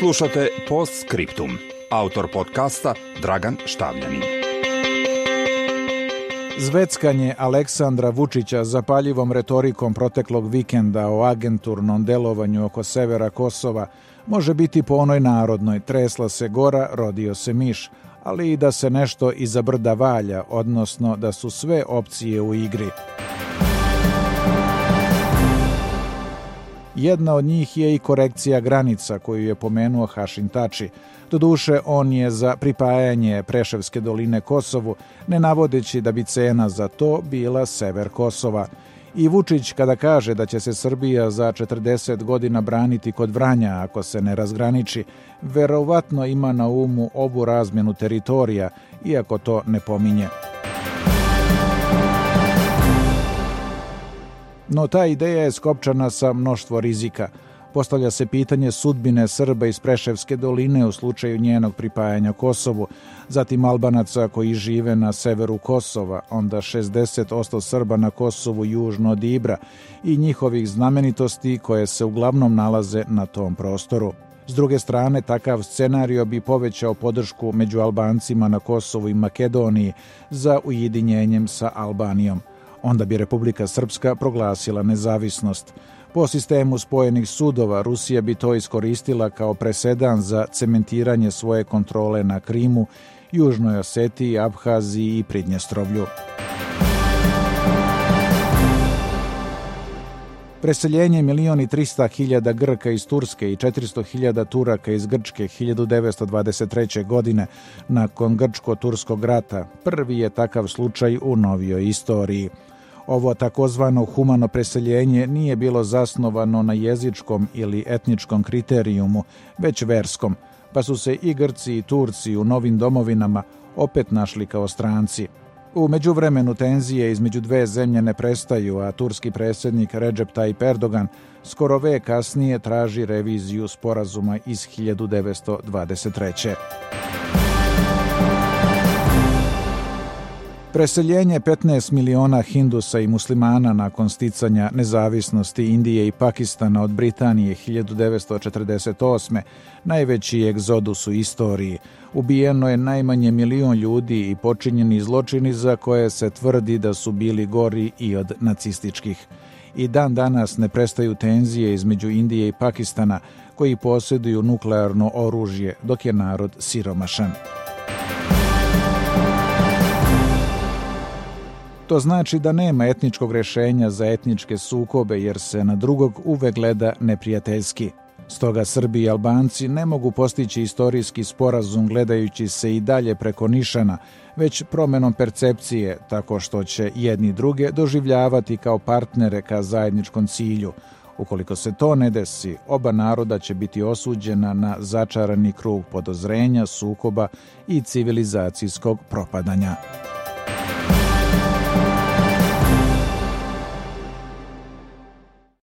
Slušate Post Scriptum. Autor podcasta Dragan Štavljanin. Zveckanje Aleksandra Vučića zapaljivom retorikom proteklog vikenda o agenturnom delovanju oko severa Kosova može biti po onoj narodnoj tresla se gora, rodio se miš, ali i da se nešto iza brda valja, odnosno da su sve opcije u igri. Jedna od njih je i korekcija granica koju je pomenuo Hašin Tači. Doduše, on je za pripajanje Preševske doline Kosovu, ne navodeći da bi cena za to bila sever Kosova. I Vučić kada kaže da će se Srbija za 40 godina braniti kod Vranja ako se ne razgraniči, verovatno ima na umu ovu razmenu teritorija, iako to ne pominje. No ta ideja je skopčana sa mnoštvo rizika. Postavlja se pitanje sudbine Srba iz Preševske doline u slučaju njenog pripajanja Kosovu, zatim Albanaca koji žive na severu Kosova, onda 60% Srba na Kosovu južno od Ibra i njihovih znamenitosti koje se uglavnom nalaze na tom prostoru. S druge strane, takav scenario bi povećao podršku među Albancima na Kosovu i Makedoniji za ujedinjenjem sa Albanijom onda bi Republika Srpska proglasila nezavisnost. Po sistemu spojenih sudova Rusija bi to iskoristila kao presedan za cementiranje svoje kontrole na Krimu, Južnoj Osetiji, Abhaziji i Pridnjestrovlju. Preseljenje milioni 300 hiljada Grka iz Turske i 400 hiljada Turaka iz Grčke 1923. godine nakon Grčko-Turskog rata prvi je takav slučaj u novijoj istoriji. Ovo takozvano humano preseljenje nije bilo zasnovano na jezičkom ili etničkom kriterijumu, već verskom, pa su se i Grci i Turci u novim domovinama opet našli kao stranci. U međuvremenu tenzije između dve zemlje ne prestaju, a turski predsjednik Recep Tayyip Erdogan skoro ve kasnije traži reviziju sporazuma iz 1923. Preseljenje 15 miliona hindusa i muslimana nakon sticanja nezavisnosti Indije i Pakistana od Britanije 1948. najveći egzodus u istoriji. Ubijeno je najmanje milion ljudi i počinjeni zločini za koje se tvrdi da su bili gori i od nacističkih. I dan danas ne prestaju tenzije između Indije i Pakistana koji posjeduju nuklearno oružje dok je narod siromašan. To znači da nema etničkog rešenja za etničke sukobe jer se na drugog uvek gleda neprijateljski. Stoga Srbi i Albanci ne mogu postići istorijski sporazum gledajući se i dalje preko Nišana, već promenom percepcije, tako što će jedni druge doživljavati kao partnere ka zajedničkom cilju. Ukoliko se to ne desi, oba naroda će biti osuđena na začarani krug podozrenja, sukoba i civilizacijskog propadanja.